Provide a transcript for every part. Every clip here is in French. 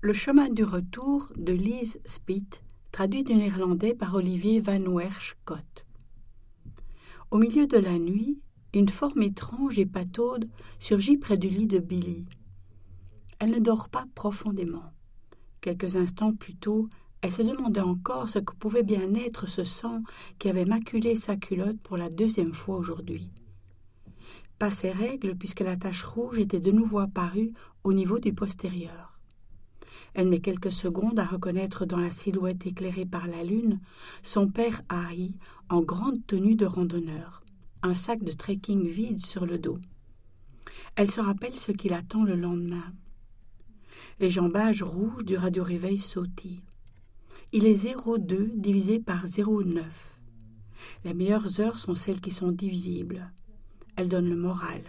Le chemin du retour de Lise Spitt, traduit du néerlandais par Olivier Van Wersch-Kott. Au milieu de la nuit, une forme étrange et pataude surgit près du lit de Billy. Elle ne dort pas profondément. Quelques instants plus tôt, elle se demandait encore ce que pouvait bien être ce sang qui avait maculé sa culotte pour la deuxième fois aujourd'hui. Pas ses règles, puisque la tache rouge était de nouveau apparue au niveau du postérieur. Elle met quelques secondes à reconnaître dans la silhouette éclairée par la lune son père Harry en grande tenue de randonneur, un sac de trekking vide sur le dos. Elle se rappelle ce qui l'attend le lendemain. Les jambages rouges du radio-réveil sautillent. Il est 0,2 divisé par 0,9. Les meilleures heures sont celles qui sont divisibles. Elles donnent le moral,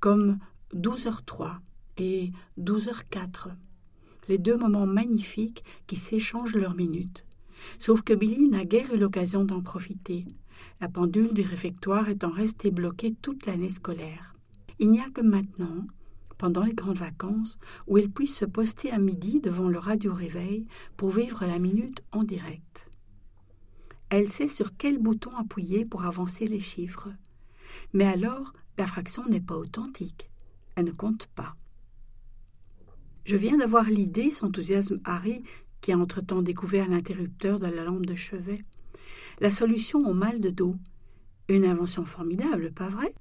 comme 12h03 et 12h04, les deux moments magnifiques qui s'échangent leurs minutes. Sauf que Billy n'a guère eu l'occasion d'en profiter, la pendule du réfectoire étant restée bloquée toute l'année scolaire. Il n'y a que maintenant pendant les grandes vacances, où elle puisse se poster à midi devant le radio-réveil pour vivre la minute en direct. Elle sait sur quel bouton appuyer pour avancer les chiffres. Mais alors, la fraction n'est pas authentique. Elle ne compte pas. Je viens d'avoir l'idée, s'enthousiasme Harry, qui a entre-temps découvert l'interrupteur de la lampe de chevet. La solution au mal de dos. Une invention formidable, pas vrai?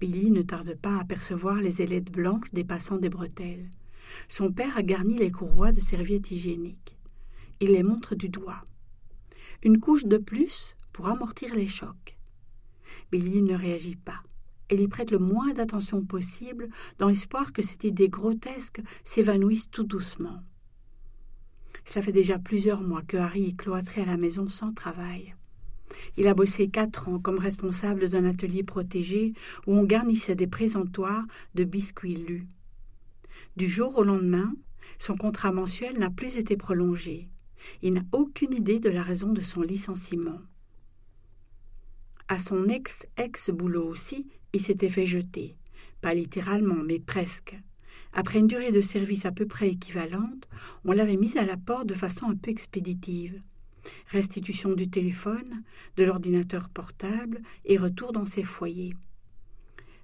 Billy ne tarde pas à apercevoir les ailettes blanches dépassant des bretelles. Son père a garni les courroies de serviettes hygiéniques. Il les montre du doigt. Une couche de plus pour amortir les chocs. Billy ne réagit pas. Elle y prête le moins d'attention possible dans l'espoir que cette idée grotesque s'évanouisse tout doucement. Cela fait déjà plusieurs mois que Harry est cloîtré à la maison sans travail. Il a bossé quatre ans comme responsable d'un atelier protégé où on garnissait des présentoirs de biscuits lus. Du jour au lendemain, son contrat mensuel n'a plus été prolongé. Il n'a aucune idée de la raison de son licenciement. À son ex-ex-boulot aussi, il s'était fait jeter. Pas littéralement, mais presque. Après une durée de service à peu près équivalente, on l'avait mis à la porte de façon un peu expéditive restitution du téléphone, de l'ordinateur portable et retour dans ses foyers.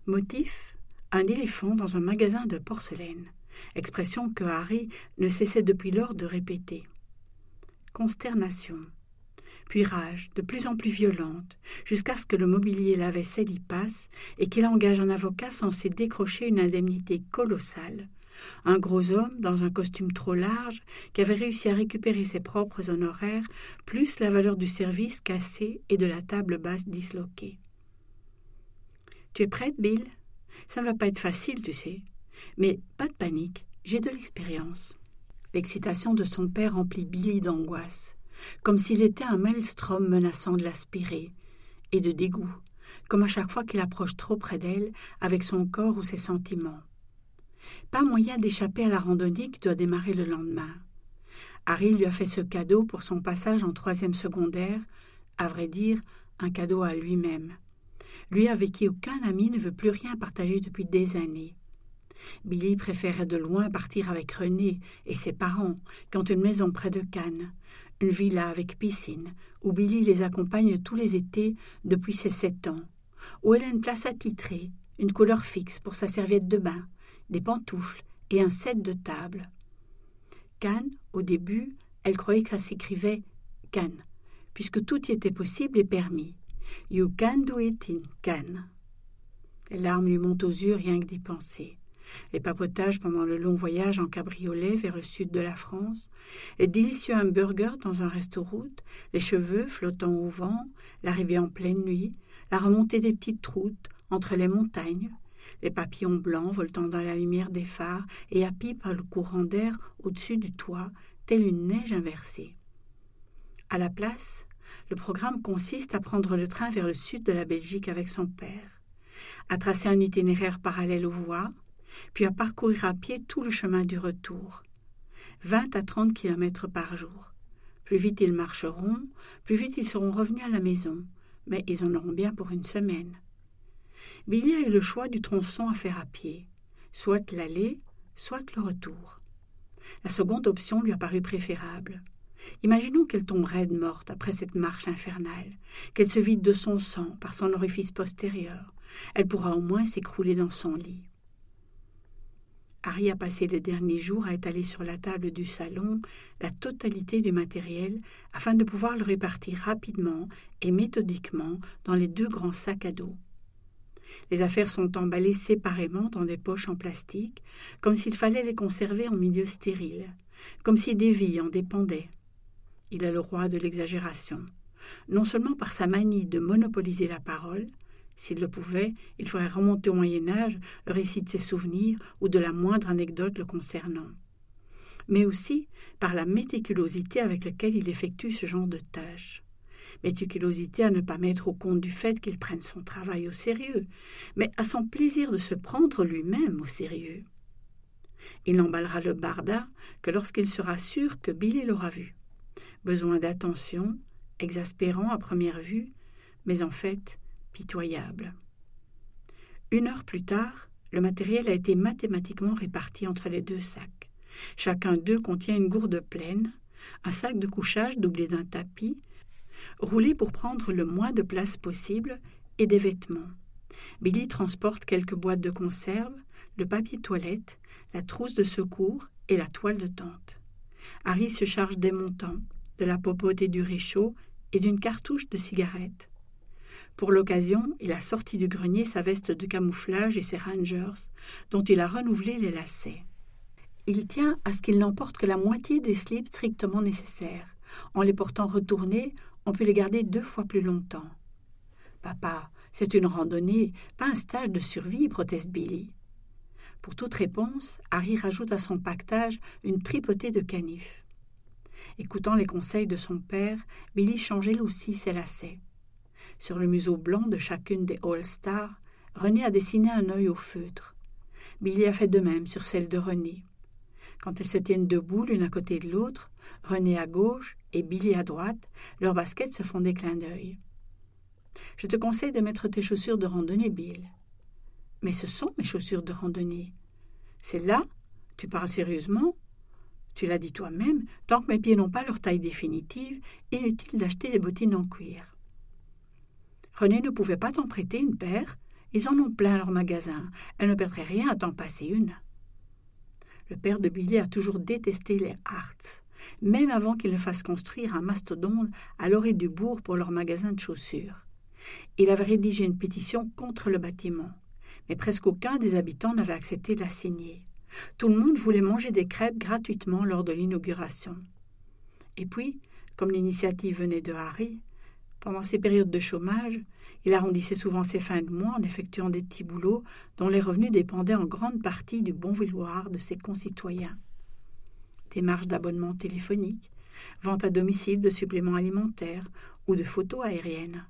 Motif un éléphant dans un magasin de porcelaine, expression que Harry ne cessait depuis lors de répéter. Consternation, puis rage de plus en plus violente, jusqu'à ce que le mobilier la vaisselle y passe et qu'il engage un avocat censé décrocher une indemnité colossale, un gros homme dans un costume trop large qui avait réussi à récupérer ses propres honoraires, plus la valeur du service cassé et de la table basse disloquée. Tu es prête, Bill? Ça ne va pas être facile, tu sais. Mais pas de panique, j'ai de l'expérience. L'excitation de son père remplit Billy d'angoisse, comme s'il était un maelstrom menaçant de l'aspirer, et de dégoût, comme à chaque fois qu'il approche trop près d'elle avec son corps ou ses sentiments. Pas moyen d'échapper à la randonnée qui doit démarrer le lendemain. Harry lui a fait ce cadeau pour son passage en troisième secondaire, à vrai dire, un cadeau à lui-même. Lui avec qui aucun ami ne veut plus rien partager depuis des années. Billy préférait de loin partir avec René et ses parents, quand une maison près de Cannes, une villa avec piscine, où Billy les accompagne tous les étés depuis ses sept ans, où elle a une place attitrée, une couleur fixe pour sa serviette de bain, des pantoufles et un set de table. Cannes, au début, elle croyait que s'écrivait Cannes, puisque tout y était possible et permis. You can do it in Cannes. Les larmes lui montent aux yeux rien que d'y penser. Les papotages pendant le long voyage en cabriolet vers le sud de la France, les délicieux hamburgers dans un resto les cheveux flottant au vent, l'arrivée en pleine nuit, la remontée des petites routes entre les montagnes, les papillons blancs voltant dans la lumière des phares et happis par le courant d'air au-dessus du toit, telle une neige inversée. À la place, le programme consiste à prendre le train vers le sud de la Belgique avec son père, à tracer un itinéraire parallèle aux voies, puis à parcourir à pied tout le chemin du retour. Vingt à trente kilomètres par jour. Plus vite ils marcheront, plus vite ils seront revenus à la maison, mais ils en auront bien pour une semaine. Billy a eu le choix du tronçon à faire à pied, soit l'aller, soit le retour. La seconde option lui apparut préférable. Imaginons qu'elle tombe raide morte après cette marche infernale, qu'elle se vide de son sang par son orifice postérieur. Elle pourra au moins s'écrouler dans son lit. Harry a passé les derniers jours à étaler sur la table du salon la totalité du matériel afin de pouvoir le répartir rapidement et méthodiquement dans les deux grands sacs à dos. Les affaires sont emballées séparément dans des poches en plastique, comme s'il fallait les conserver en milieu stérile, comme si des vies en dépendaient. Il est le roi de l'exagération, non seulement par sa manie de monopoliser la parole, s'il le pouvait, il ferait remonter au Moyen Âge le récit de ses souvenirs ou de la moindre anecdote le concernant, mais aussi par la méticulosité avec laquelle il effectue ce genre de tâches. Méticulosité à ne pas mettre au compte du fait qu'il prenne son travail au sérieux, mais à son plaisir de se prendre lui-même au sérieux. Il n'emballera le barda que lorsqu'il sera sûr que Billy l'aura vu besoin d'attention, exaspérant à première vue, mais en fait pitoyable. Une heure plus tard, le matériel a été mathématiquement réparti entre les deux sacs. Chacun d'eux contient une gourde pleine, un sac de couchage doublé d'un tapis, roulé pour prendre le moins de place possible, et des vêtements. Billy transporte quelques boîtes de conserve, le papier toilette, la trousse de secours et la toile de tente. Harry se charge des montants, de la popote et du réchaud et d'une cartouche de cigarette. Pour l'occasion, il a sorti du grenier sa veste de camouflage et ses rangers, dont il a renouvelé les lacets. Il tient à ce qu'il n'emporte que la moitié des slips strictement nécessaires. En les portant retournés, on peut les garder deux fois plus longtemps. Papa, c'est une randonnée, pas un stage de survie, proteste Billy. Pour toute réponse, Harry rajoute à son pactage une tripotée de canifs. Écoutant les conseils de son père, Billy changeait aussi ses lacets. Sur le museau blanc de chacune des All-Stars, René a dessiné un œil au feutre. Billy a fait de même sur celle de René. Quand elles se tiennent debout l'une à côté de l'autre, René à gauche et Billy à droite, leurs baskets se font des clins d'œil. Je te conseille de mettre tes chaussures de randonnée, Bill. Mais ce sont mes chaussures de randonnée. C'est là Tu parles sérieusement? Tu l'as dit toi-même, tant que mes pieds n'ont pas leur taille définitive, inutile d'acheter des bottines en cuir. René ne pouvait pas t'en prêter une paire. Ils en ont plein leur magasin. Elle ne perdrait rien à t'en passer une. Le père de Billy a toujours détesté les Harts, même avant qu'ils ne fassent construire un mastodonte à l'orée du bourg pour leur magasin de chaussures. Il avait rédigé une pétition contre le bâtiment mais presque aucun des habitants n'avait accepté de la signer. Tout le monde voulait manger des crêpes gratuitement lors de l'inauguration. Et puis, comme l'initiative venait de Harry, pendant ces périodes de chômage, il arrondissait souvent ses fins de mois en effectuant des petits boulots dont les revenus dépendaient en grande partie du bon vouloir de ses concitoyens. Démarches d'abonnement téléphonique, vente à domicile de suppléments alimentaires ou de photos aériennes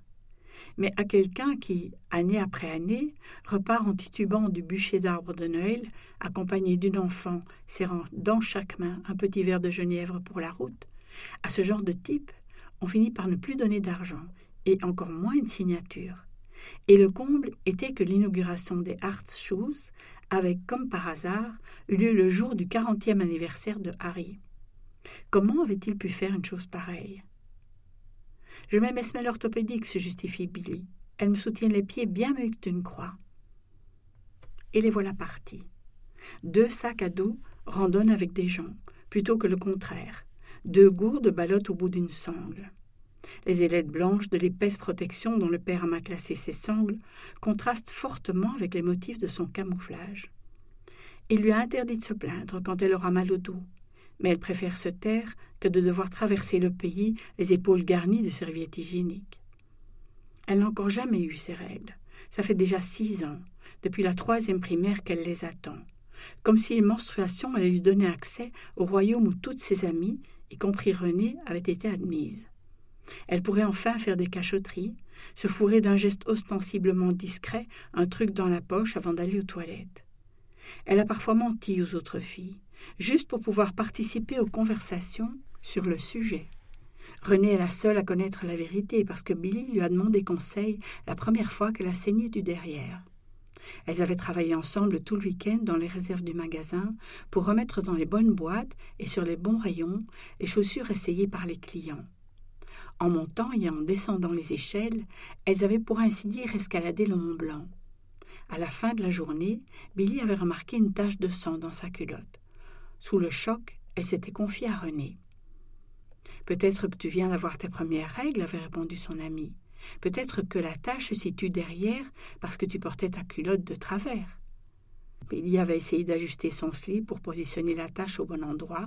mais à quelqu'un qui, année après année, repart en titubant du bûcher d'arbre de Noël, accompagné d'une enfant serrant dans chaque main un petit verre de genièvre pour la route, à ce genre de type, on finit par ne plus donner d'argent, et encore moins une signature. Et le comble était que l'inauguration des Arts Shoes avait, comme par hasard, eu lieu le jour du quarantième anniversaire de Harry. Comment avait-il pu faire une chose pareille? Je mets mes semelles orthopédiques, se justifie Billy. Elles me soutiennent les pieds bien mieux que une croix. Et les voilà partis. Deux sacs à dos randonnent avec des gens, plutôt que le contraire. Deux gourdes ballottent au bout d'une sangle. Les ailettes blanches de l'épaisse protection dont le père a matelassé ses sangles contrastent fortement avec les motifs de son camouflage. Il lui a interdit de se plaindre quand elle aura mal au dos, mais elle préfère se taire que de devoir traverser le pays les épaules garnies de serviettes hygiéniques. Elle n'a encore jamais eu ces règles. Ça fait déjà six ans, depuis la troisième primaire qu'elle les attend, comme si les menstruations allaient lui donner accès au royaume où toutes ses amies, y compris Renée, avaient été admises. Elle pourrait enfin faire des cachotteries, se fourrer d'un geste ostensiblement discret un truc dans la poche avant d'aller aux toilettes. Elle a parfois menti aux autres filles, juste pour pouvoir participer aux conversations sur le sujet. Renée est la seule à connaître la vérité parce que Billy lui a demandé conseil la première fois qu'elle a saigné du derrière. Elles avaient travaillé ensemble tout le week-end dans les réserves du magasin pour remettre dans les bonnes boîtes et sur les bons rayons les chaussures essayées par les clients. En montant et en descendant les échelles, elles avaient pour ainsi dire escaladé le Mont Blanc. À la fin de la journée, Billy avait remarqué une tache de sang dans sa culotte. Sous le choc, elle s'était confiée à René. Peut-être que tu viens d'avoir tes premières règles, avait répondu son ami. Peut-être que la tache se situe derrière parce que tu portais ta culotte de travers. Billy avait essayé d'ajuster son slip pour positionner la tache au bon endroit,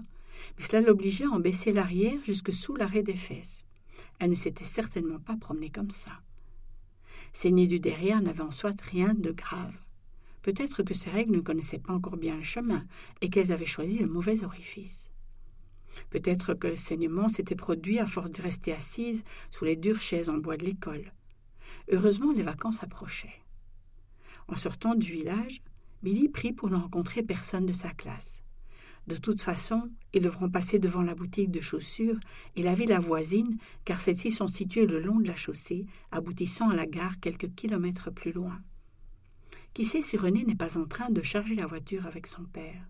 mais cela l'obligeait à en baisser l'arrière jusque sous l'arrêt des fesses. Elle ne s'était certainement pas promenée comme ça. Saigner du derrière n'avait en soi rien de grave. Peut-être que ses règles ne connaissaient pas encore bien le chemin et qu'elles avaient choisi le mauvais orifice. Peut-être que le saignement s'était produit à force de rester assise sous les dures chaises en bois de l'école. Heureusement, les vacances approchaient. En sortant du village, Billy prit pour ne rencontrer personne de sa classe. De toute façon, ils devront passer devant la boutique de chaussures et la ville voisine, car celles-ci sont situées le long de la chaussée, aboutissant à la gare quelques kilomètres plus loin. Qui sait si René n'est pas en train de charger la voiture avec son père?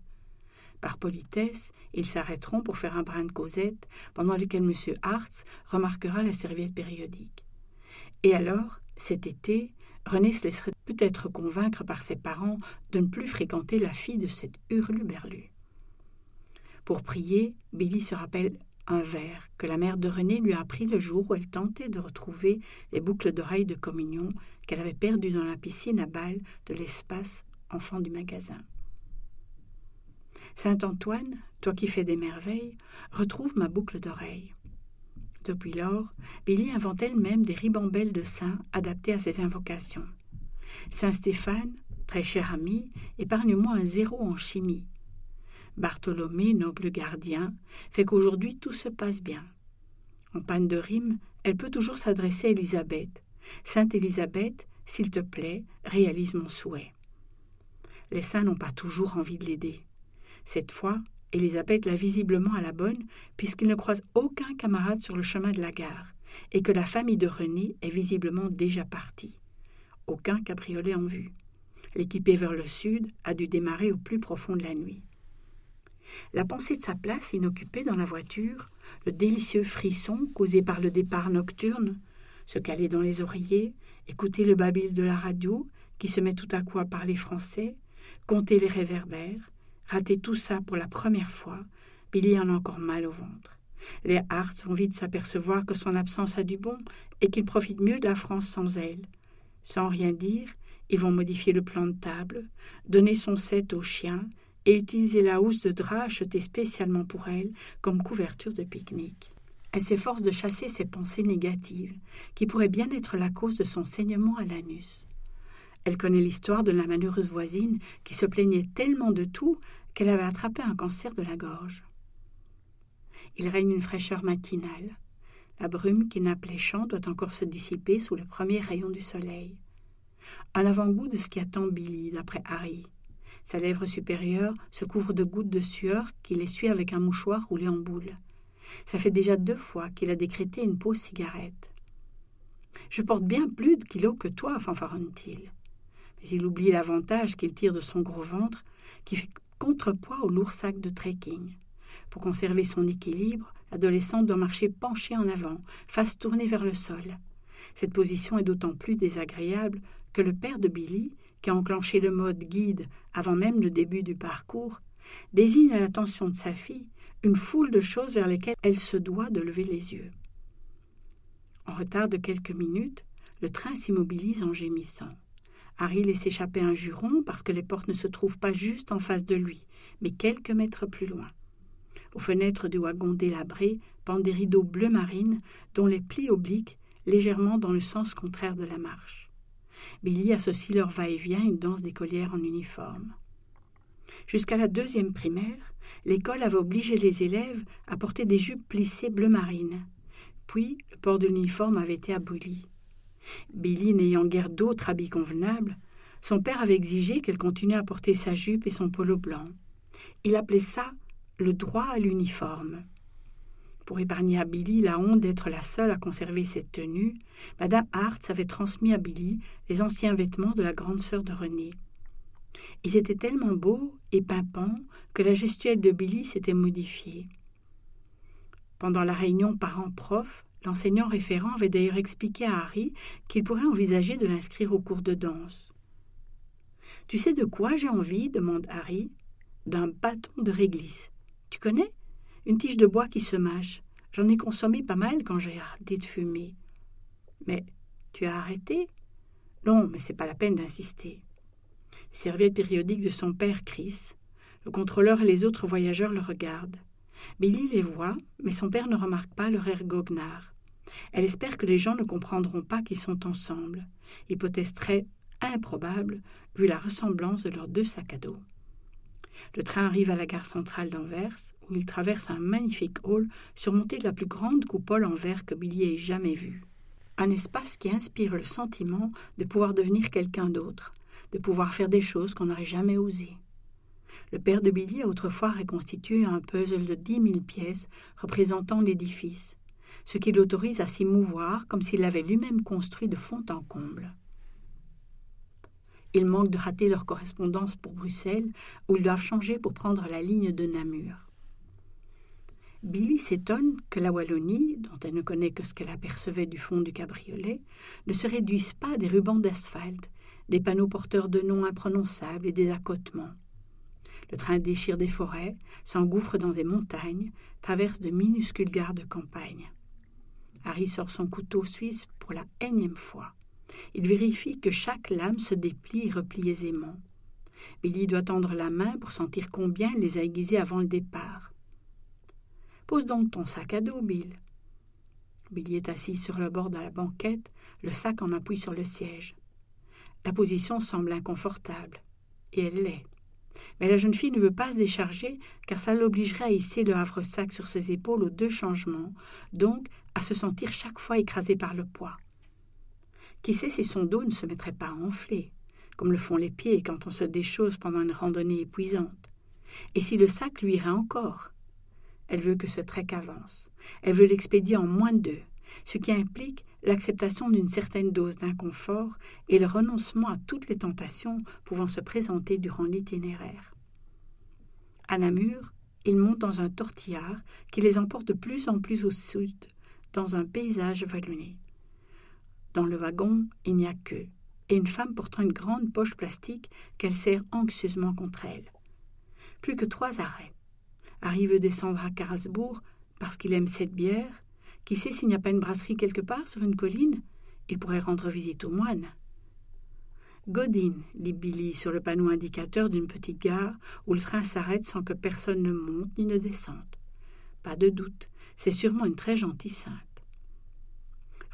Par politesse, ils s'arrêteront pour faire un brin de causette, pendant lequel M. Hartz remarquera la serviette périodique. Et alors, cet été, René se laisserait peut-être convaincre par ses parents de ne plus fréquenter la fille de cet hurluberlu. Pour prier, Billy se rappelle un vers que la mère de René lui a appris le jour où elle tentait de retrouver les boucles d'oreilles de communion qu'elle avait perdues dans la piscine à balles de l'espace enfant du magasin. Saint Antoine, toi qui fais des merveilles, retrouve ma boucle d'oreille. Depuis lors, Billy invente elle-même des ribambelles de saints adaptés à ses invocations. Saint Stéphane, très cher ami, épargne-moi un zéro en chimie. Bartholomé, noble gardien, fait qu'aujourd'hui tout se passe bien. En panne de rime, elle peut toujours s'adresser à Élisabeth. Sainte Élisabeth, s'il te plaît, réalise mon souhait. Les saints n'ont pas toujours envie de l'aider. Cette fois, Elisabeth l'a visiblement à la bonne, puisqu'il ne croise aucun camarade sur le chemin de la gare, et que la famille de René est visiblement déjà partie. Aucun cabriolet en vue. L'équipée vers le sud a dû démarrer au plus profond de la nuit. La pensée de sa place inoccupée dans la voiture, le délicieux frisson causé par le départ nocturne, se caler dans les oreillers, écouter le babil de la radio, qui se met tout à coup à parler français, compter les réverbères, Rater tout ça pour la première fois, Billy en a encore mal au ventre. Les Harts vont vite s'apercevoir que son absence a du bon et qu'il profite mieux de la France sans elle. Sans rien dire, ils vont modifier le plan de table, donner son set au chien et utiliser la housse de drap achetée spécialement pour elle comme couverture de pique-nique. Elle s'efforce de chasser ses pensées négatives, qui pourraient bien être la cause de son saignement à l'anus. Elle connaît l'histoire de la malheureuse voisine qui se plaignait tellement de tout qu'elle avait attrapé un cancer de la gorge. Il règne une fraîcheur matinale. La brume qui nappe les champs doit encore se dissiper sous le premier rayon du soleil. Un avant-goût de ce qui attend Billy, d'après Harry. Sa lèvre supérieure se couvre de gouttes de sueur qu'il essuie avec un mouchoir roulé en boule. Ça fait déjà deux fois qu'il a décrété une pause cigarette. Je porte bien plus de kilos que toi, fanfaronne-t-il il oublie l'avantage qu'il tire de son gros ventre, qui fait contrepoids au lourd sac de trekking. Pour conserver son équilibre, l'adolescent doit marcher penché en avant, face tournée vers le sol. Cette position est d'autant plus désagréable que le père de Billy, qui a enclenché le mode guide avant même le début du parcours, désigne à l'attention de sa fille une foule de choses vers lesquelles elle se doit de lever les yeux. En retard de quelques minutes, le train s'immobilise en gémissant. Harry laisse échapper un juron parce que les portes ne se trouvent pas juste en face de lui, mais quelques mètres plus loin. Aux fenêtres du wagon délabré pendent des rideaux bleu marine dont les plis obliquent légèrement dans le sens contraire de la marche. Billy associe leur va-et-vient une danse d'écolière en uniforme. Jusqu'à la deuxième primaire, l'école avait obligé les élèves à porter des jupes plissées bleu marine. Puis, le port de l'uniforme avait été aboli. Billy n'ayant guère d'autre habit convenable, son père avait exigé qu'elle continue à porter sa jupe et son polo blanc. Il appelait ça le droit à l'uniforme. Pour épargner à Billy la honte d'être la seule à conserver cette tenue, Madame Hartz avait transmis à Billy les anciens vêtements de la grande sœur de René. Ils étaient tellement beaux et pimpants que la gestuelle de Billy s'était modifiée. Pendant la réunion parents-prof, l'enseignant référent avait d'ailleurs expliqué à Harry qu'il pourrait envisager de l'inscrire au cours de danse. Tu sais de quoi j'ai envie? demande Harry. D'un bâton de réglisse. Tu connais? Une tige de bois qui se mâche. J'en ai consommé pas mal quand j'ai arrêté de fumer. Mais tu as arrêté Non, mais c'est pas la peine d'insister. Serviette périodique de son père Chris. Le contrôleur et les autres voyageurs le regardent. Billy les voit, mais son père ne remarque pas leur air goguenard. Elle espère que les gens ne comprendront pas qu'ils sont ensemble. Hypothèse très improbable vu la ressemblance de leurs deux sacs à dos. Le train arrive à la gare centrale d'Anvers, où il traverse un magnifique hall surmonté de la plus grande coupole en verre que Billy ait jamais vue. Un espace qui inspire le sentiment de pouvoir devenir quelqu'un d'autre, de pouvoir faire des choses qu'on n'aurait jamais osées. Le père de Billy a autrefois reconstitué un puzzle de dix mille pièces représentant l'édifice, ce qui l'autorise à s'y mouvoir comme s'il l'avait lui-même construit de fond en comble. Ils manquent de rater leur correspondance pour Bruxelles, où ils doivent changer pour prendre la ligne de Namur. Billy s'étonne que la Wallonie, dont elle ne connaît que ce qu'elle apercevait du fond du cabriolet, ne se réduise pas à des rubans d'asphalte, des panneaux porteurs de noms imprononçables et des accotements. Le train déchire des forêts, s'engouffre dans des montagnes, traverse de minuscules gares de campagne. Harry sort son couteau suisse pour la énième fois. Il vérifie que chaque lame se déplie et replie aisément. Billy doit tendre la main pour sentir combien il les a aiguisés avant le départ. Pose donc ton sac à dos, Bill. Billy est assis sur le bord de la banquette, le sac en appui sur le siège. La position semble inconfortable, et elle l'est. Mais la jeune fille ne veut pas se décharger, car ça l'obligerait à hisser le havre-sac sur ses épaules aux deux changements, donc à se sentir chaque fois écrasée par le poids. Qui sait si son dos ne se mettrait pas à enfler, comme le font les pieds quand on se déchausse pendant une randonnée épuisante. Et si le sac lui irait encore? Elle veut que ce trek avance. Elle veut l'expédier en moins de deux, ce qui implique l'acceptation d'une certaine dose d'inconfort et le renoncement à toutes les tentations pouvant se présenter durant l'itinéraire. À Namur, ils montent dans un tortillard qui les emporte de plus en plus au sud, dans un paysage vallonné. Dans le wagon, il n'y a que et une femme portant une grande poche plastique qu'elle serre anxieusement contre elle. Plus que trois arrêts. Harry veut descendre à Carlsbourg parce qu'il aime cette bière. Qui sait s'il n'y a pas une brasserie quelque part sur une colline Il pourrait rendre visite aux moines. Godin, dit Billy sur le panneau indicateur d'une petite gare où le train s'arrête sans que personne ne monte ni ne descende. Pas de doute, c'est sûrement une très gentille sainte.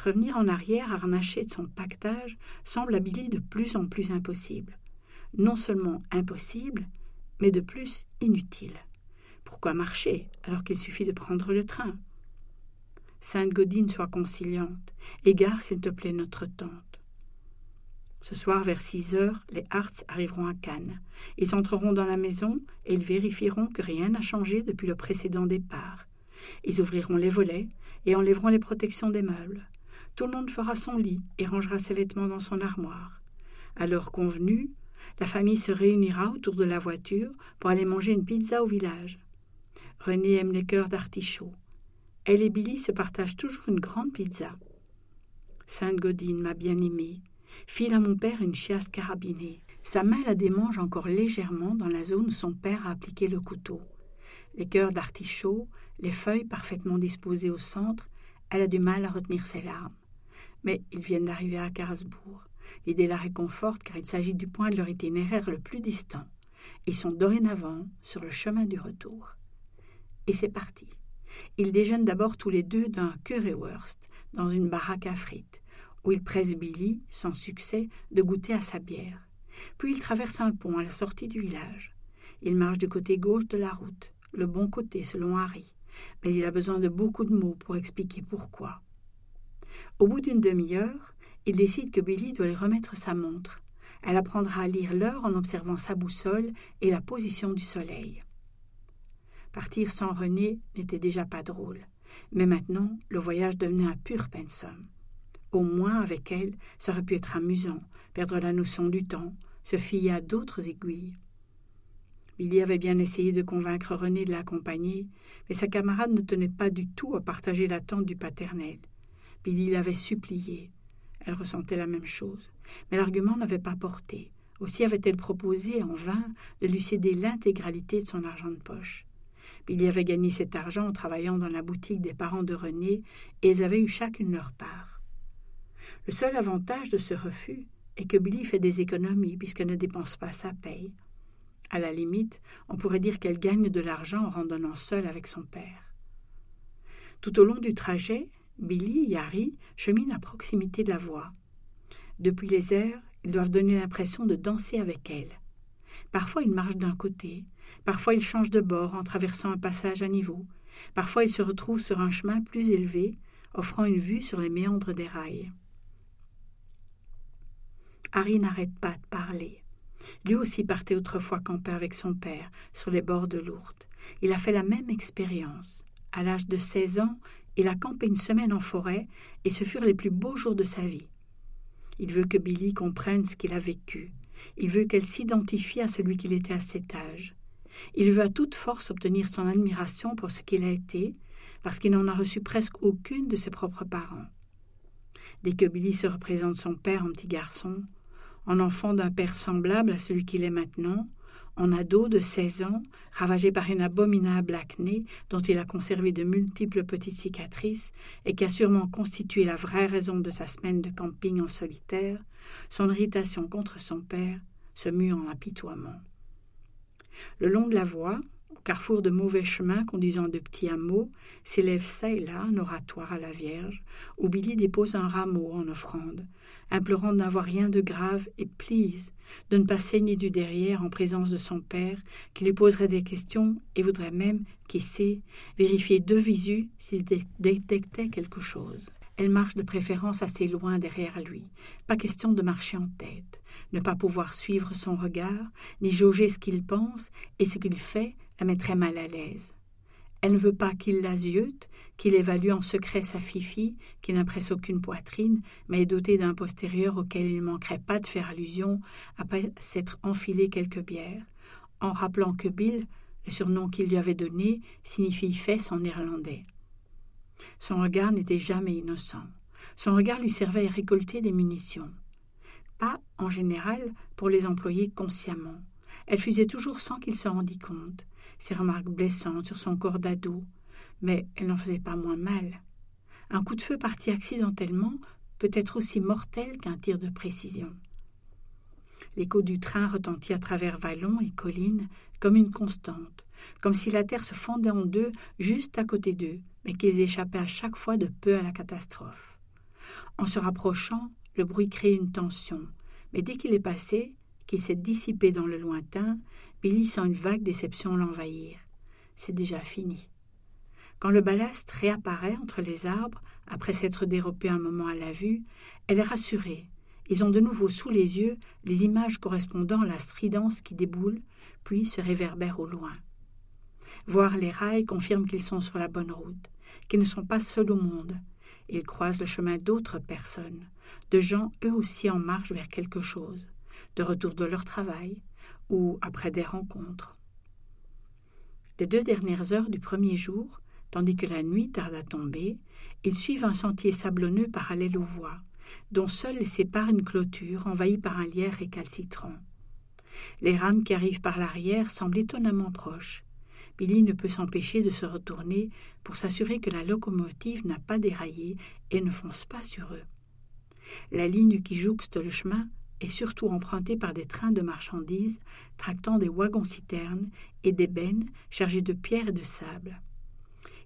Revenir en arrière harnaché de son pactage semble à Billy de plus en plus impossible. Non seulement impossible, mais de plus inutile. Pourquoi marcher alors qu'il suffit de prendre le train? Sainte Godine soit conciliante. Égare, s'il te plaît, notre tante. Ce soir, vers six heures, les Harts arriveront à Cannes. Ils entreront dans la maison et ils vérifieront que rien n'a changé depuis le précédent départ. Ils ouvriront les volets et enlèveront les protections des meubles. Tout le monde fera son lit et rangera ses vêtements dans son armoire. À l'heure convenue, la famille se réunira autour de la voiture pour aller manger une pizza au village. René aime les cœurs d'artichaut. Elle et Billy se partagent toujours une grande pizza. Sainte Godine m'a bien aimée. File à mon père une chiasse carabinée. Sa main la démange encore légèrement dans la zone où son père a appliqué le couteau. Les cœurs d'artichaut, les feuilles parfaitement disposées au centre, elle a du mal à retenir ses larmes. Mais ils viennent d'arriver à Karlsbourg. L'idée la réconforte car il s'agit du point de leur itinéraire le plus distant. Ils sont dorénavant sur le chemin du retour. Et c'est parti. Ils déjeunent d'abord tous les deux d'un currywurst dans une baraque à frites, où ils pressent Billy, sans succès, de goûter à sa bière. Puis ils traversent un pont à la sortie du village. Ils marchent du côté gauche de la route, le bon côté selon Harry, mais il a besoin de beaucoup de mots pour expliquer pourquoi. Au bout d'une demi-heure, il décide que Billy doit lui remettre sa montre. Elle apprendra à lire l'heure en observant sa boussole et la position du soleil. Partir sans René n'était déjà pas drôle, Mais maintenant, le voyage devenait un pur pensum. Au moins, avec elle, ça aurait pu être amusant, perdre la notion du temps, se fier à d'autres aiguilles. Billy avait bien essayé de convaincre René de l'accompagner, mais sa camarade ne tenait pas du tout à partager l'attente du paternel. Billy l'avait supplié. Elle ressentait la même chose, mais l'argument n'avait pas porté. Aussi avait-elle proposé en vain de lui céder l'intégralité de son argent de poche. Billy avait gagné cet argent en travaillant dans la boutique des parents de René, et elles avaient eu chacune leur part. Le seul avantage de ce refus est que Billy fait des économies puisqu'elle ne dépense pas sa paye. À la limite, on pourrait dire qu'elle gagne de l'argent en randonnant seule avec son père. Tout au long du trajet, Billy et Harry cheminent à proximité de la voie. Depuis les airs, ils doivent donner l'impression de danser avec elle. Parfois ils marchent d'un côté, parfois ils changent de bord en traversant un passage à niveau, parfois ils se retrouvent sur un chemin plus élevé, offrant une vue sur les méandres des rails. Harry n'arrête pas de parler. Lui aussi partait autrefois camper avec son père, sur les bords de l'Ourthe. Il a fait la même expérience. À l'âge de seize ans, il a campé une semaine en forêt, et ce furent les plus beaux jours de sa vie. Il veut que Billy comprenne ce qu'il a vécu. Il veut qu'elle s'identifie à celui qu'il était à cet âge. Il veut à toute force obtenir son admiration pour ce qu'il a été, parce qu'il n'en a reçu presque aucune de ses propres parents. Dès que Billy se représente son père en petit garçon, en enfant d'un père semblable à celui qu'il est maintenant, en ado de seize ans, ravagé par une abominable acné dont il a conservé de multiples petites cicatrices et qui a sûrement constitué la vraie raison de sa semaine de camping en solitaire, son irritation contre son père se mue en apitoiement. Le long de la voie, au carrefour de mauvais chemins conduisant de petits hameaux, s'élève çà et là un oratoire à la Vierge, où Billy dépose un rameau en offrande, implorant de n'avoir rien de grave et please de ne pas saigner du derrière en présence de son père, qui lui poserait des questions et voudrait même, qui sait, vérifier de visu s'il détectait quelque chose. Elle marche de préférence assez loin derrière lui. Pas question de marcher en tête. Ne pas pouvoir suivre son regard, ni jauger ce qu'il pense et ce qu'il fait la mettrait mal à l'aise. Elle ne veut pas qu'il la ziote, qu'il évalue en secret sa fifi, qui n'impresse aucune poitrine, mais est dotée d'un postérieur auquel il ne manquerait pas de faire allusion après s'être enfilé quelques bières, en rappelant que Bill, le surnom qu'il lui avait donné, signifie fesse en néerlandais. Son regard n'était jamais innocent. Son regard lui servait à récolter des munitions. Pas, en général, pour les employer consciemment. Elle fusait toujours sans qu'il s'en rendît compte, ses remarques blessantes sur son corps d'ado, mais elle n'en faisait pas moins mal. Un coup de feu parti accidentellement peut être aussi mortel qu'un tir de précision. L'écho du train retentit à travers vallons et collines comme une constante, comme si la terre se fendait en deux juste à côté d'eux, mais qu'ils échappaient à chaque fois de peu à la catastrophe. En se rapprochant, le bruit crée une tension, mais dès qu'il est passé, qu'il s'est dissipé dans le lointain, Billy sent une vague déception l'envahir. C'est déjà fini. Quand le ballast réapparaît entre les arbres, après s'être dérobé un moment à la vue, elle est rassurée. Ils ont de nouveau sous les yeux les images correspondant à la stridence qui déboule, puis se réverbère au loin. Voir les rails confirme qu'ils sont sur la bonne route, qu'ils ne sont pas seuls au monde. Ils croisent le chemin d'autres personnes, de gens eux aussi en marche vers quelque chose, de retour de leur travail, ou après des rencontres. Les deux dernières heures du premier jour, tandis que la nuit tarde à tomber, ils suivent un sentier sablonneux parallèle aux voies, dont seule les sépare une clôture envahie par un lierre récalcitrant. Les rames qui arrivent par l'arrière semblent étonnamment proches. Billy ne peut s'empêcher de se retourner pour s'assurer que la locomotive n'a pas déraillé et ne fonce pas sur eux. La ligne qui jouxte le chemin est surtout empruntée par des trains de marchandises tractant des wagons-citernes et des bennes chargées de pierres et de sable.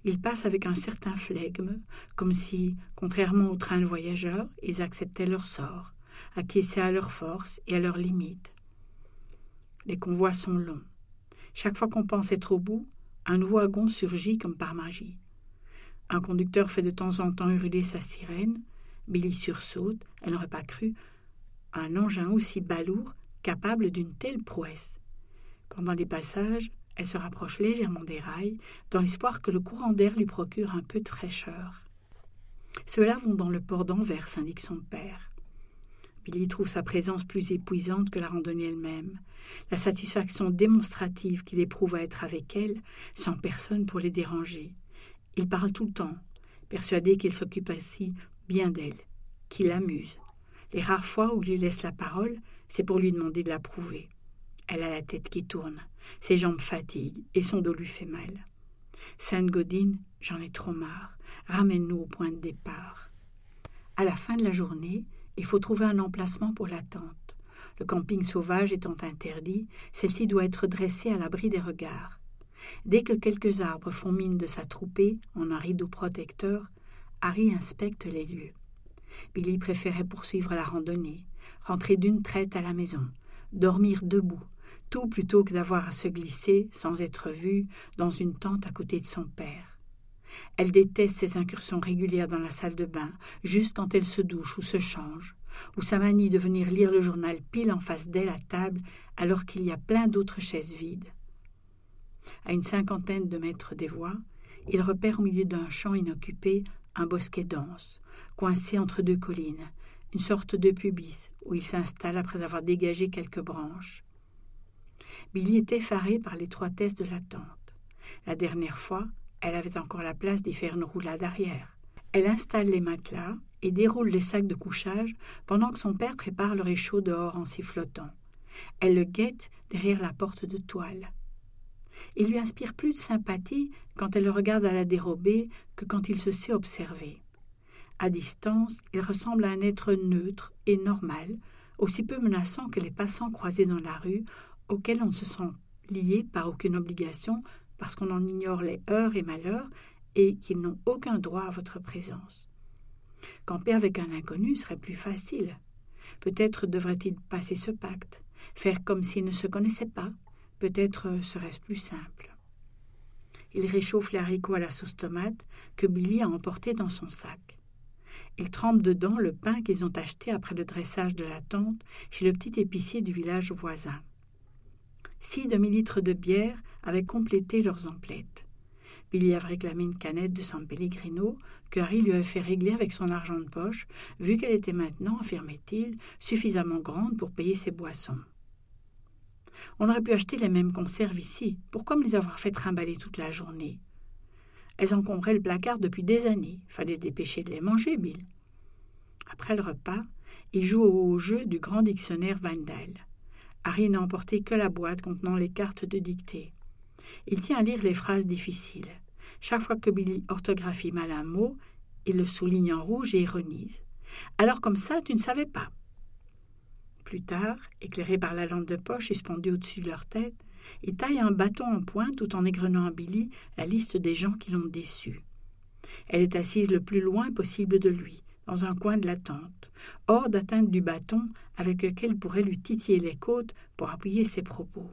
Ils passent avec un certain flegme, comme si, contrairement aux trains de voyageurs, ils acceptaient leur sort, acquiesçaient à leurs forces et à leurs limites. Les convois sont longs. Chaque fois qu'on pense être au bout, un nouveau wagon surgit comme par magie. Un conducteur fait de temps en temps hurler sa sirène. Billy sursaute, elle n'aurait pas cru, un engin aussi balourd capable d'une telle prouesse. Pendant les passages, Elle se rapproche légèrement des rails, dans l'espoir que le courant d'air lui procure un peu de fraîcheur. Ceux-là vont dans le port d'Anvers, indique son père. Billy trouve sa présence plus épuisante que la randonnée elle-même, la satisfaction démonstrative qu'il éprouve à être avec elle, sans personne pour les déranger. Il parle tout le temps, persuadé qu'il s'occupe ainsi bien d'elle, qu'il l'amuse. Les rares fois où il lui laisse la parole, c'est pour lui demander de l'approuver. Elle a la tête qui tourne, ses jambes fatiguent et son dos lui fait mal. Sainte Godine, j'en ai trop marre. Ramène-nous au point de départ. À la fin de la journée, il faut trouver un emplacement pour la tente. Le camping sauvage étant interdit, celle-ci doit être dressée à l'abri des regards. Dès que quelques arbres font mine de s'attrouper en un rideau protecteur, Harry inspecte les lieux. Billy préférait poursuivre la randonnée, rentrer d'une traite à la maison, dormir debout, tout plutôt que d'avoir à se glisser, sans être vue, dans une tente à côté de son père. Elle déteste ses incursions régulières dans la salle de bain, juste quand elle se douche ou se change, ou sa manie de venir lire le journal pile en face d'elle à table alors qu'il y a plein d'autres chaises vides. À une cinquantaine de mètres des voies, il repère au milieu d'un champ inoccupé un bosquet dense, coincé entre deux collines, une sorte de pubis où il s'installe après avoir dégagé quelques branches. Billy est effaré par l'étroitesse de la tente. La dernière fois, elle avait encore la place d'y faire une roulade arrière. Elle installe les matelas et déroule les sacs de couchage pendant que son père prépare le réchaud dehors en sifflotant. Elle le guette derrière la porte de toile. Il lui inspire plus de sympathie quand elle le regarde à la dérobée que quand il se sait observer. À distance, il ressemble à un être neutre et normal, aussi peu menaçant que les passants croisés dans la rue, auxquels on se sent lié par aucune obligation parce qu'on en ignore les heures et malheurs et qu'ils n'ont aucun droit à votre présence. Camper avec un inconnu serait plus facile. Peut-être devrait-il passer ce pacte, faire comme s'il ne se connaissait pas. Peut-être serait-ce plus simple. Il réchauffe les haricots à la sauce tomate que Billy a emporté dans son sac. Il trempe dedans le pain qu'ils ont acheté après le dressage de la tente chez le petit épicier du village voisin. Six demi-litres de bière avaient complété leurs emplettes. Billy avait réclamé une canette de San Pellegrino que Harry lui avait fait régler avec son argent de poche, vu qu'elle était maintenant, affirmait-il, suffisamment grande pour payer ses boissons. On aurait pu acheter les mêmes conserves ici. Pourquoi me les avoir fait trimballer toute la journée? Elles encombraient le placard depuis des années. Fallait se dépêcher de les manger, Bill. Après le repas, il joue au jeu du grand dictionnaire Vandal. Harry n'a emporté que la boîte contenant les cartes de dictée. Il tient à lire les phrases difficiles. Chaque fois que Billy orthographie mal un mot, il le souligne en rouge et ironise. Alors comme ça, tu ne savais pas. Plus tard, éclairé par la lampe de poche suspendue au-dessus de leur tête, il taille un bâton en pointe tout en égrenant à Billy la liste des gens qui l'ont déçu. Elle est assise le plus loin possible de lui, dans un coin de la tente, hors d'atteinte du bâton avec lequel pourrait lui titiller les côtes pour appuyer ses propos.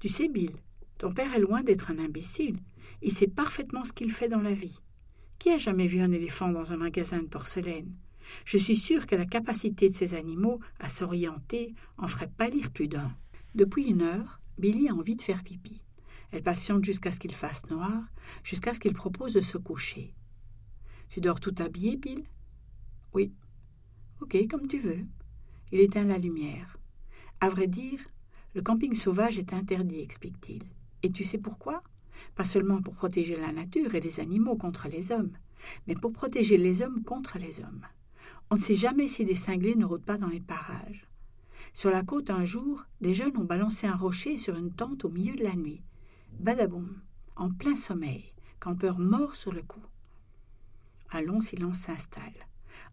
Tu sais, Bill, ton père est loin d'être un imbécile. Il sait parfaitement ce qu'il fait dans la vie. Qui a jamais vu un éléphant dans un magasin de porcelaine? Je suis sûre que la capacité de ces animaux à s'orienter en ferait pâlir plus d'un. Depuis une heure, Billy a envie de faire pipi. Elle patiente jusqu'à ce qu'il fasse noir, jusqu'à ce qu'il propose de se coucher. Tu dors tout habillé, Bill? Oui. Ok, comme tu veux. Il éteint la lumière. À vrai dire, le camping sauvage est interdit, explique-t-il. Et tu sais pourquoi? Pas seulement pour protéger la nature et les animaux contre les hommes, mais pour protéger les hommes contre les hommes. On ne sait jamais si des cinglés ne rôdent pas dans les parages. Sur la côte, un jour, des jeunes ont balancé un rocher sur une tente au milieu de la nuit. Badaboum, en plein sommeil, campeur mort sur le coup. Un long silence s'installe.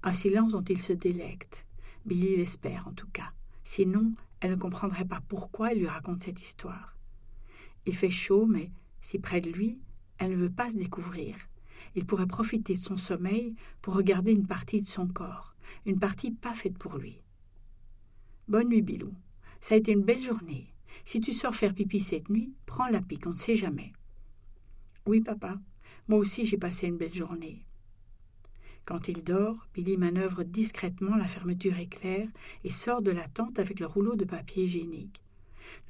Un silence dont il se délecte. Billy l'espère, en tout cas. Sinon, elle ne comprendrait pas pourquoi il lui raconte cette histoire. Il fait chaud, mais si près de lui, elle ne veut pas se découvrir. Il pourrait profiter de son sommeil pour regarder une partie de son corps, une partie pas faite pour lui. Bonne nuit, Bilou. Ça a été une belle journée. Si tu sors faire pipi cette nuit, prends la pique, on ne sait jamais. Oui, papa. Moi aussi, j'ai passé une belle journée. Quand il dort, Billy manœuvre discrètement la fermeture éclair et sort de la tente avec le rouleau de papier hygiénique.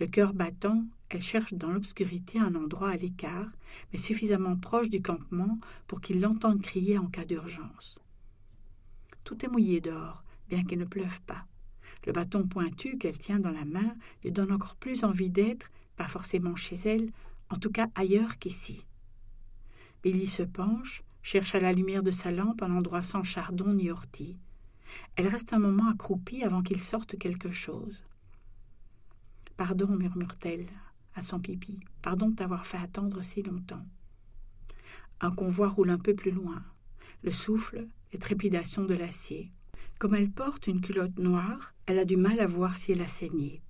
Le cœur battant, elle cherche dans l'obscurité un endroit à l'écart, mais suffisamment proche du campement pour qu'il l'entende crier en cas d'urgence. Tout est mouillé dehors, bien qu'il ne pleuve pas. Le bâton pointu qu'elle tient dans la main lui donne encore plus envie d'être, pas forcément chez elle, en tout cas ailleurs qu'ici. Billy se penche, cherche à la lumière de sa lampe un endroit sans chardon ni ortie. Elle reste un moment accroupie avant qu'il sorte quelque chose. Pardon, murmure-t-elle à son pipi, pardon de t'avoir fait attendre si longtemps. Un convoi roule un peu plus loin. Le souffle, les trépidations de l'acier. Comme elle porte une culotte noire, elle a du mal à voir si elle a saigné.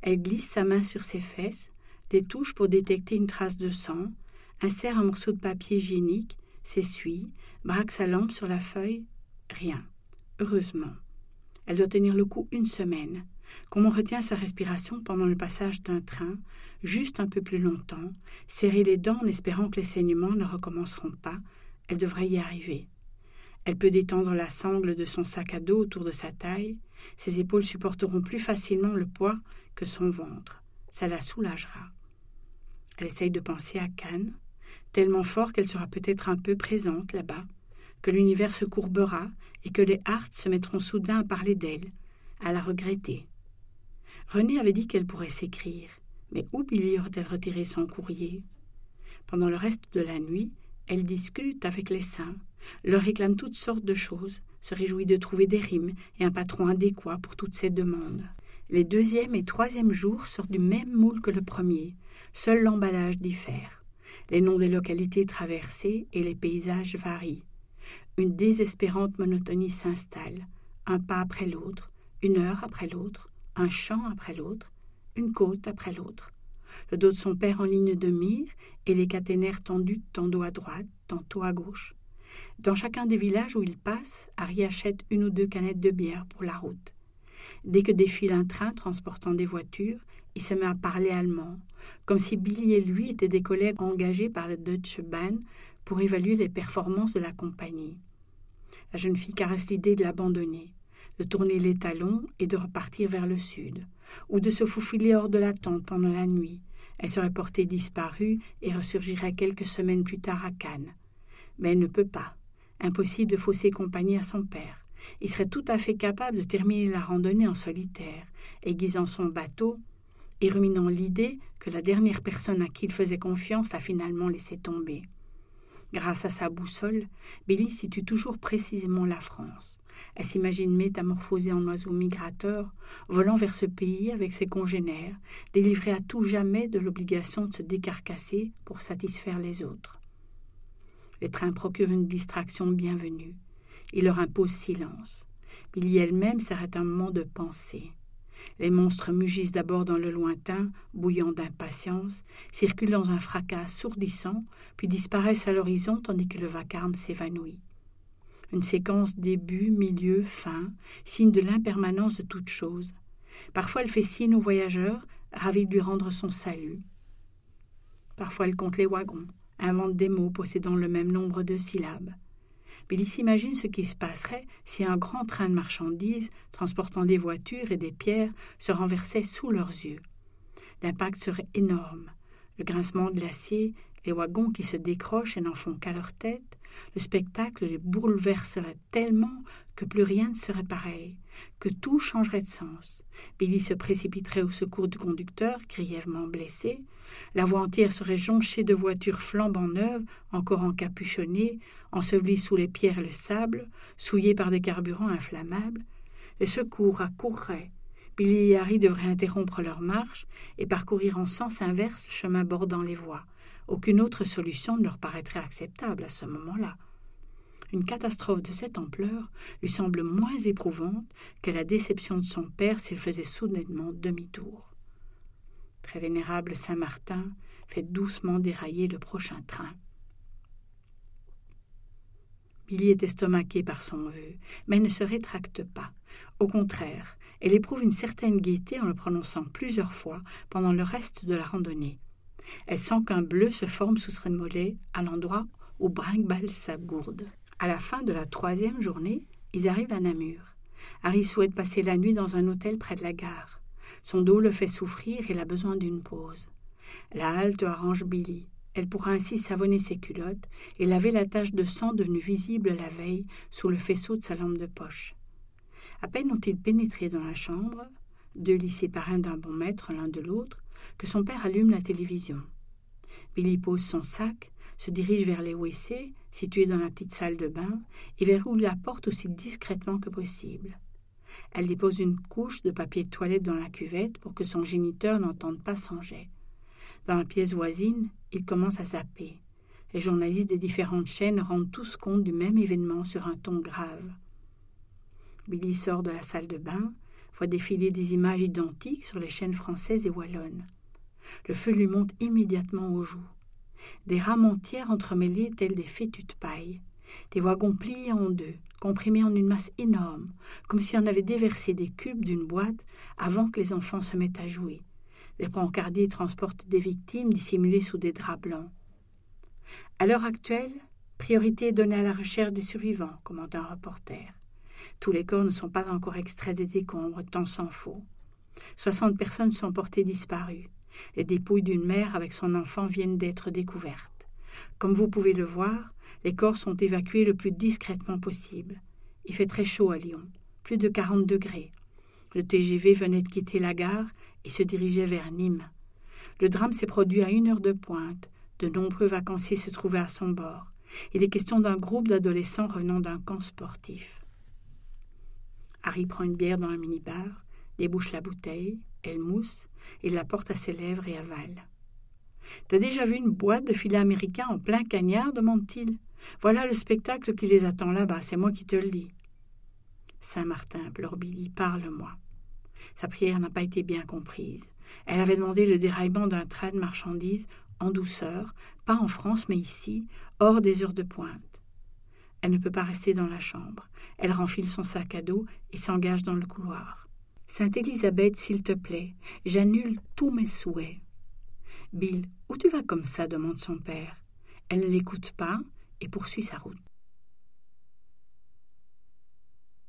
Elle glisse sa main sur ses fesses, les touche pour détecter une trace de sang, insère un morceau de papier hygiénique, s'essuie, braque sa lampe sur la feuille. Rien. Heureusement. Elle doit tenir le coup une semaine. Comme on retient sa respiration pendant le passage d'un train, juste un peu plus longtemps, serrer les dents en espérant que les saignements ne recommenceront pas, elle devrait y arriver. Elle peut détendre la sangle de son sac à dos autour de sa taille. Ses épaules supporteront plus facilement le poids que son ventre. Ça la soulagera. Elle essaye de penser à Cannes, tellement fort qu'elle sera peut-être un peu présente là-bas, que l'univers se courbera et que les Harts se mettront soudain à parler d'elle, à la regretter. René avait dit qu'elle pourrait s'écrire, mais où Billy aurait-elle retiré son courrier? Pendant le reste de la nuit, elle discute avec les saints, leur réclame toutes sortes de choses, se réjouit de trouver des rimes et un patron adéquat pour toutes ces demandes. Les deuxième et troisième jours sortent du même moule que le premier, seul l'emballage diffère. Les noms des localités traversées et les paysages varient. Une désespérante monotonie s'installe, un pas après l'autre, une heure après l'autre, un champ après l'autre, une côte après l'autre. Le dos de son père en ligne de mire et les caténaires tendus tantôt à droite, tantôt à gauche. Dans chacun des villages où il passe, Harry achète une ou deux canettes de bière pour la route. Dès que défile un train transportant des voitures, il se met à parler allemand, comme si Billy et lui étaient des collègues engagés par le Deutsche Bahn pour évaluer les performances de la compagnie. La jeune fille caresse l'idée de l'abandonner, de tourner les talons et de repartir vers le sud, ou de se faufiler hors de la tente pendant la nuit. Elle serait portée disparue et ressurgirait quelques semaines plus tard à Cannes. Mais elle ne peut pas. Impossible de fausser compagnie à son père. Il serait tout à fait capable de terminer la randonnée en solitaire, aiguisant son bateau et ruminant l'idée que la dernière personne à qui il faisait confiance a finalement laissé tomber. Grâce à sa boussole, Billy situe toujours précisément la France. Elle s'imagine métamorphosée en oiseau migrateur, volant vers ce pays avec ses congénères, délivrée à tout jamais de l'obligation de se décarcasser pour satisfaire les autres. Les trains procurent une distraction bienvenue. Ils leur imposent silence. Billy elle-même s'arrête un moment de pensée. Les monstres mugissent d'abord dans le lointain, bouillant d'impatience, circulent dans un fracas assourdissant, puis disparaissent à l'horizon tandis que le vacarme s'évanouit. Une séquence début, milieu, fin, signe de l'impermanence de toute chose. Parfois elle fait signe aux voyageurs, ravis de lui rendre son salut. Parfois elle compte les wagons, invente des mots possédant le même nombre de syllabes. Billy s'imagine ce qui se passerait si un grand train de marchandises, transportant des voitures et des pierres, se renversait sous leurs yeux. L'impact serait énorme. Le grincement de l'acier, les wagons qui se décrochent et n'en font qu'à leur tête, le spectacle les bouleverserait tellement que plus rien ne serait pareil, que tout changerait de sens. Billy se précipiterait au secours du conducteur, grièvement blessé. La voie entière serait jonchée de voitures flambant neuves, encore encapuchonnées, ensevelies sous les pierres et le sable, souillées par des carburants inflammables. Les secours accourraient. Billy et Harry devraient interrompre leur marche et parcourir en sens inverse le chemin bordant les voies. Aucune autre solution ne leur paraîtrait acceptable à ce moment-là. Une catastrophe de cette ampleur lui semble moins éprouvante que la déception de son père s'il faisait soudainement demi-tour. Très vénérable Saint Martin fait doucement dérailler le prochain train. Billy est estomaquée par son vœu, mais ne se rétracte pas. Au contraire, elle éprouve une certaine gaieté en le prononçant plusieurs fois pendant le reste de la randonnée. Elle sent qu'un bleu se forme sous ses mollets à l'endroit où brinque sa gourde. À la fin de la troisième journée, ils arrivent à Namur. Harry souhaite passer la nuit dans un hôtel près de la gare. Son dos le fait souffrir et il a besoin d'une pause. La halte arrange Billy. Elle pourra ainsi savonner ses culottes et laver la tache de sang devenue visible la veille sous le faisceau de sa lampe de poche. À peine ont-ils pénétré dans la chambre, deux lits séparés d'un bon mètre l'un de l'autre, que son père allume la télévision. Billy pose son sac, se dirige vers les WC, situés dans la petite salle de bain, et verrouille la porte aussi discrètement que possible. Elle dépose une couche de papier de toilette dans la cuvette pour que son géniteur n'entende pas son jet. Dans la pièce voisine, il commence à zapper. Les journalistes des différentes chaînes rendent tous compte du même événement sur un ton grave. Billy sort de la salle de bain, voit défiler des images identiques sur les chaînes françaises et wallonnes. Le feu lui monte immédiatement aux joues. Des rames entières entremêlées telles des fétus de paille. Des wagons pliés en deux, comprimés en une masse énorme, comme si on avait déversé des cubes d'une boîte avant que les enfants se mettent à jouer. Les brancardiers transportent des victimes dissimulées sous des draps blancs. À l'heure actuelle, priorité est donnée à la recherche des survivants, commente un reporter. Tous les corps ne sont pas encore extraits des décombres, tant s'en faut. Soixante personnes sont portées disparues. Les dépouilles d'une mère avec son enfant viennent d'être découvertes. Comme vous pouvez le voir, les corps sont évacués le plus discrètement possible. Il fait très chaud à Lyon, plus de quarante degrés. Le TGV venait de quitter la gare et se dirigeait vers Nîmes. Le drame s'est produit à une heure de pointe. De nombreux vacanciers se trouvaient à son bord. Il est question d'un groupe d'adolescents revenant d'un camp sportif. Harry prend une bière dans un minibar, débouche la bouteille, elle mousse, il la porte à ses lèvres et avale. T'as déjà vu une boîte de filets américains en plein cagnard? demande-t-il. Voilà le spectacle qui les attend là-bas, c'est moi qui te le dis. Saint-Martin, pleure Billy, parle-moi. Sa prière n'a pas été bien comprise. Elle avait demandé le déraillement d'un train de marchandises en douceur, pas en France, mais ici, hors des heures de pointe. Elle ne peut pas rester dans la chambre. Elle renfile son sac à dos et s'engage dans le couloir. Sainte Élisabeth, s'il te plaît, j'annule tous mes souhaits. Bill, où tu vas comme ça? demande son père. Elle ne l'écoute pas et poursuit sa route.